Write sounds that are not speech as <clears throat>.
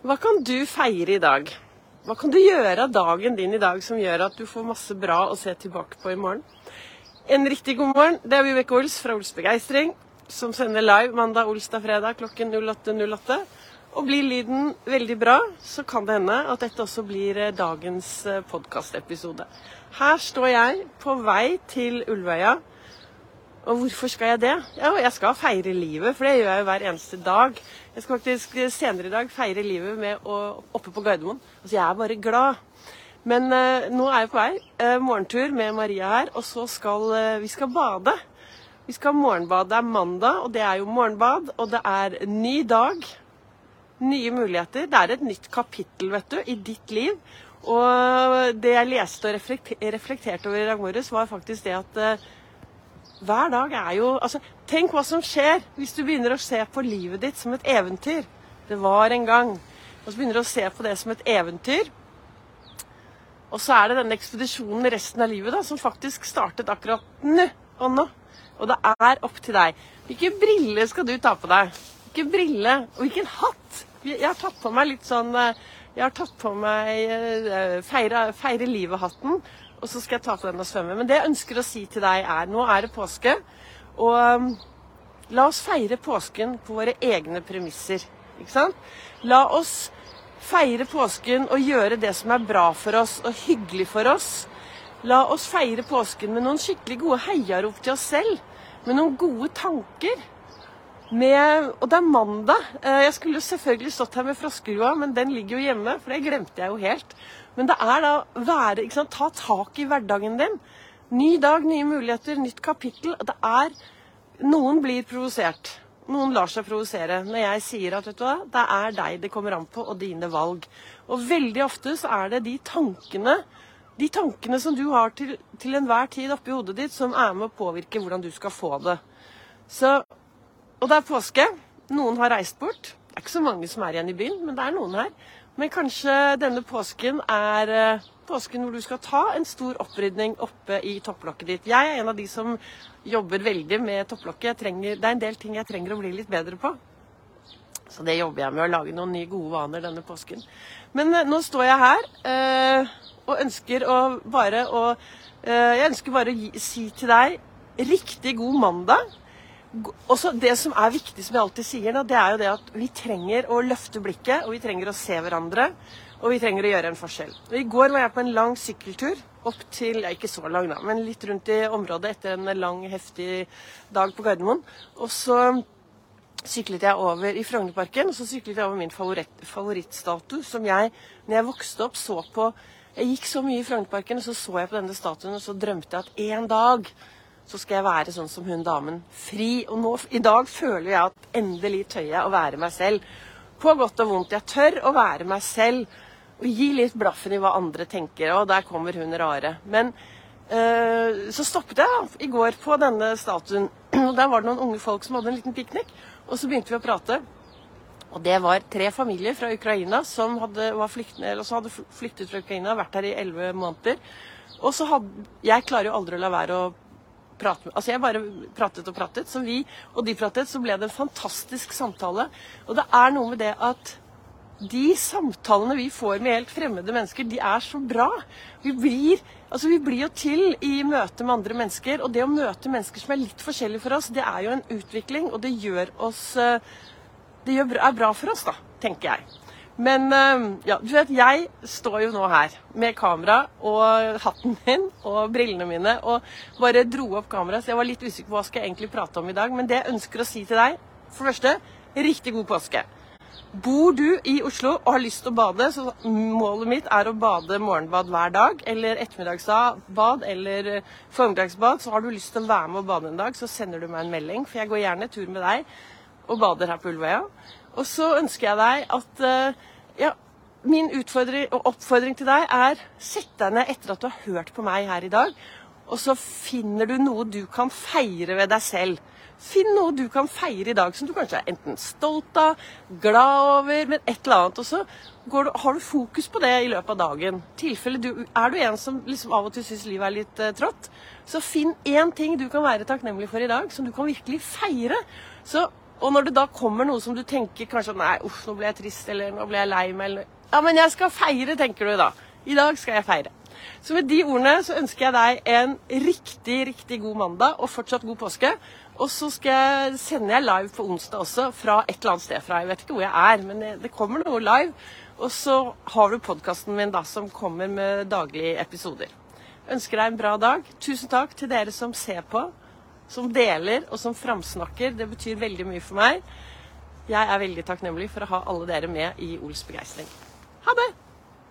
Hva kan du feire i dag? Hva kan du gjøre av dagen din i dag som gjør at du får masse bra å se tilbake på i morgen? En riktig god morgen. Det er Vibeke Ols fra Ols Begeistring, som sender live mandag, olsdag, fredag klokken 08.08. Og blir lyden veldig bra, så kan det hende at dette også blir eh, dagens eh, podkastepisode. Her står jeg på vei til Ulvøya. Og hvorfor skal jeg det? Jo, jeg skal feire livet, for det gjør jeg jo hver eneste dag. Jeg skal faktisk senere i dag feire livet med å oppe på Gardermoen. Altså, jeg er bare glad. Men eh, nå er jeg på vei. Eh, morgentur med Maria her. Og så skal eh, vi skal bade. Vi skal morgenbade. Det er mandag, og det er jo morgenbad. Og det er ny dag. Nye muligheter. Det er et nytt kapittel, vet du, i ditt liv. Og det jeg leste og reflekterte over i dag morges, var faktisk det at hver dag er jo altså, Tenk hva som skjer hvis du begynner å se på livet ditt som et eventyr. Det var en gang. Og så begynner du å se på det som et eventyr. Og så er det denne ekspedisjonen resten av livet da, som faktisk startet akkurat nå og nå. Og det er opp til deg. Hvilke briller skal du ta på deg? Hvilken brille og hvilken hatt? Jeg har tatt på meg litt sånn eh, Jeg har tatt på meg eh, feire, feire livet-hatten og så skal jeg ta på den og svømme. Men det jeg ønsker å si til deg, er nå er det påske, og um, la oss feire påsken på våre egne premisser. Ikke sant? La oss feire påsken og gjøre det som er bra for oss og hyggelig for oss. La oss feire påsken med noen skikkelig gode heiarop til oss selv. Med noen gode tanker. Med, og det er mandag. Eh, jeg skulle selvfølgelig stått her med froskerua, men den ligger jo hjemme, for det glemte jeg jo helt. Men det er da være ikke sant, Ta tak i hverdagen din. Ny dag, nye muligheter, nytt kapittel. Det er Noen blir provosert. Noen lar seg provosere når jeg sier at vet du hva, det er deg det kommer an på, og dine valg. Og veldig ofte så er det de tankene de tankene som du har til, til enhver tid oppi hodet ditt, som er med å påvirke hvordan du skal få det. Så, og det er påske. Noen har reist bort. Det er ikke så mange som er igjen i byen, men det er noen her. Men kanskje denne påsken er eh, påsken hvor du skal ta en stor opprydning oppe i topplokket ditt. Jeg er en av de som jobber veldig med topplokket. Trenger, det er en del ting jeg trenger å bli litt bedre på. Så det jobber jeg med, å lage noen nye gode vaner denne påsken. Men uh, nå står jeg her øh, og ønsker å bare å øh, Jeg ønsker bare å gi, si til deg riktig god mandag. Også det som er viktig, som jeg alltid sier, det er jo det at vi trenger å løfte blikket, og vi trenger å se hverandre. Og vi trenger å gjøre en forskjell. Og I går var jeg på en lang sykkeltur opp til ja, Ikke så lang, da, men litt rundt i området etter en lang, heftig dag på Gardermoen. Og så syklet jeg over i Frognerparken, og så syklet jeg over min favoritt, favorittstatue, som jeg, når jeg vokste opp, så på Jeg gikk så mye i Frognerparken, og så så jeg på denne statuen, og så drømte jeg at en dag så skal jeg være sånn som hun damen. Fri. Og nå, i dag føler jeg at endelig tør jeg å være meg selv. På godt og vondt. Jeg tør å være meg selv. Og gi litt blaffen i hva andre tenker. Og der kommer hun rare. Men øh, så stoppet jeg da, i går på denne statuen. <clears throat> Og der var det noen unge folk som hadde en liten piknik. Og så begynte vi å prate. Og det var tre familier fra Ukraina som hadde, flyktende, eller hadde flyktet fra Ukraina, vært her i elleve måneder. Og så hadde Jeg klarer jo aldri å la være å prate med Altså jeg bare pratet og pratet. Så vi og de pratet, så ble det en fantastisk samtale. Og det er noe med det at de samtalene vi får med helt fremmede mennesker, de er så bra. Vi blir, altså vi blir jo til i møte med andre mennesker. Og det å møte mennesker som er litt forskjellige for oss, det er jo en utvikling, og det gjør oss eh, Det er bra for oss, da, tenker jeg. Men ehm, ja, du vet, jeg står jo nå her med kamera og hatten min og brillene mine og bare dro opp kameraet, så jeg var litt usikker på hva skal jeg egentlig prate om i dag. Men det jeg ønsker å si til deg, for det første, riktig god påske. Bor du i Oslo og har lyst til å bade, så målet mitt er å bade morgenbad hver dag. Eller ettermiddagsbad eller formiddagsbad. Så har du lyst til å være med og bade en dag, så sender du meg en melding. For jeg går gjerne tur med deg og bader her på Ulvøya. Og så ønsker jeg deg at uh, ja, min utfordring og oppfordring til deg er sett deg ned etter at du har hørt på meg her i dag, og så finner du noe du kan feire ved deg selv. Finn noe du kan feire i dag som du kanskje er enten stolt av, glad over, men et eller annet. Og så du, har du fokus på det i løpet av dagen. Tilfelle du, er du en som liksom av og til syns livet er litt uh, trått, så finn én ting du kan være takknemlig for i dag, som du kan virkelig feire. Så Og når det da kommer noe som du tenker kanskje nei, uff, nå ble jeg trist, eller nå ble jeg lei meg, eller Ja, men jeg skal feire, tenker du da. I dag skal jeg feire. Så med de ordene så ønsker jeg deg en riktig, riktig god mandag og fortsatt god påske. Og så jeg, sender jeg live på onsdag også, fra et eller annet sted fra. Jeg vet ikke hvor jeg er, men det kommer noe live. Og så har du podkasten min da, som kommer med daglige episoder. Ønsker deg en bra dag. Tusen takk til dere som ser på, som deler og som framsnakker. Det betyr veldig mye for meg. Jeg er veldig takknemlig for å ha alle dere med i Ols begeistring. Ha det!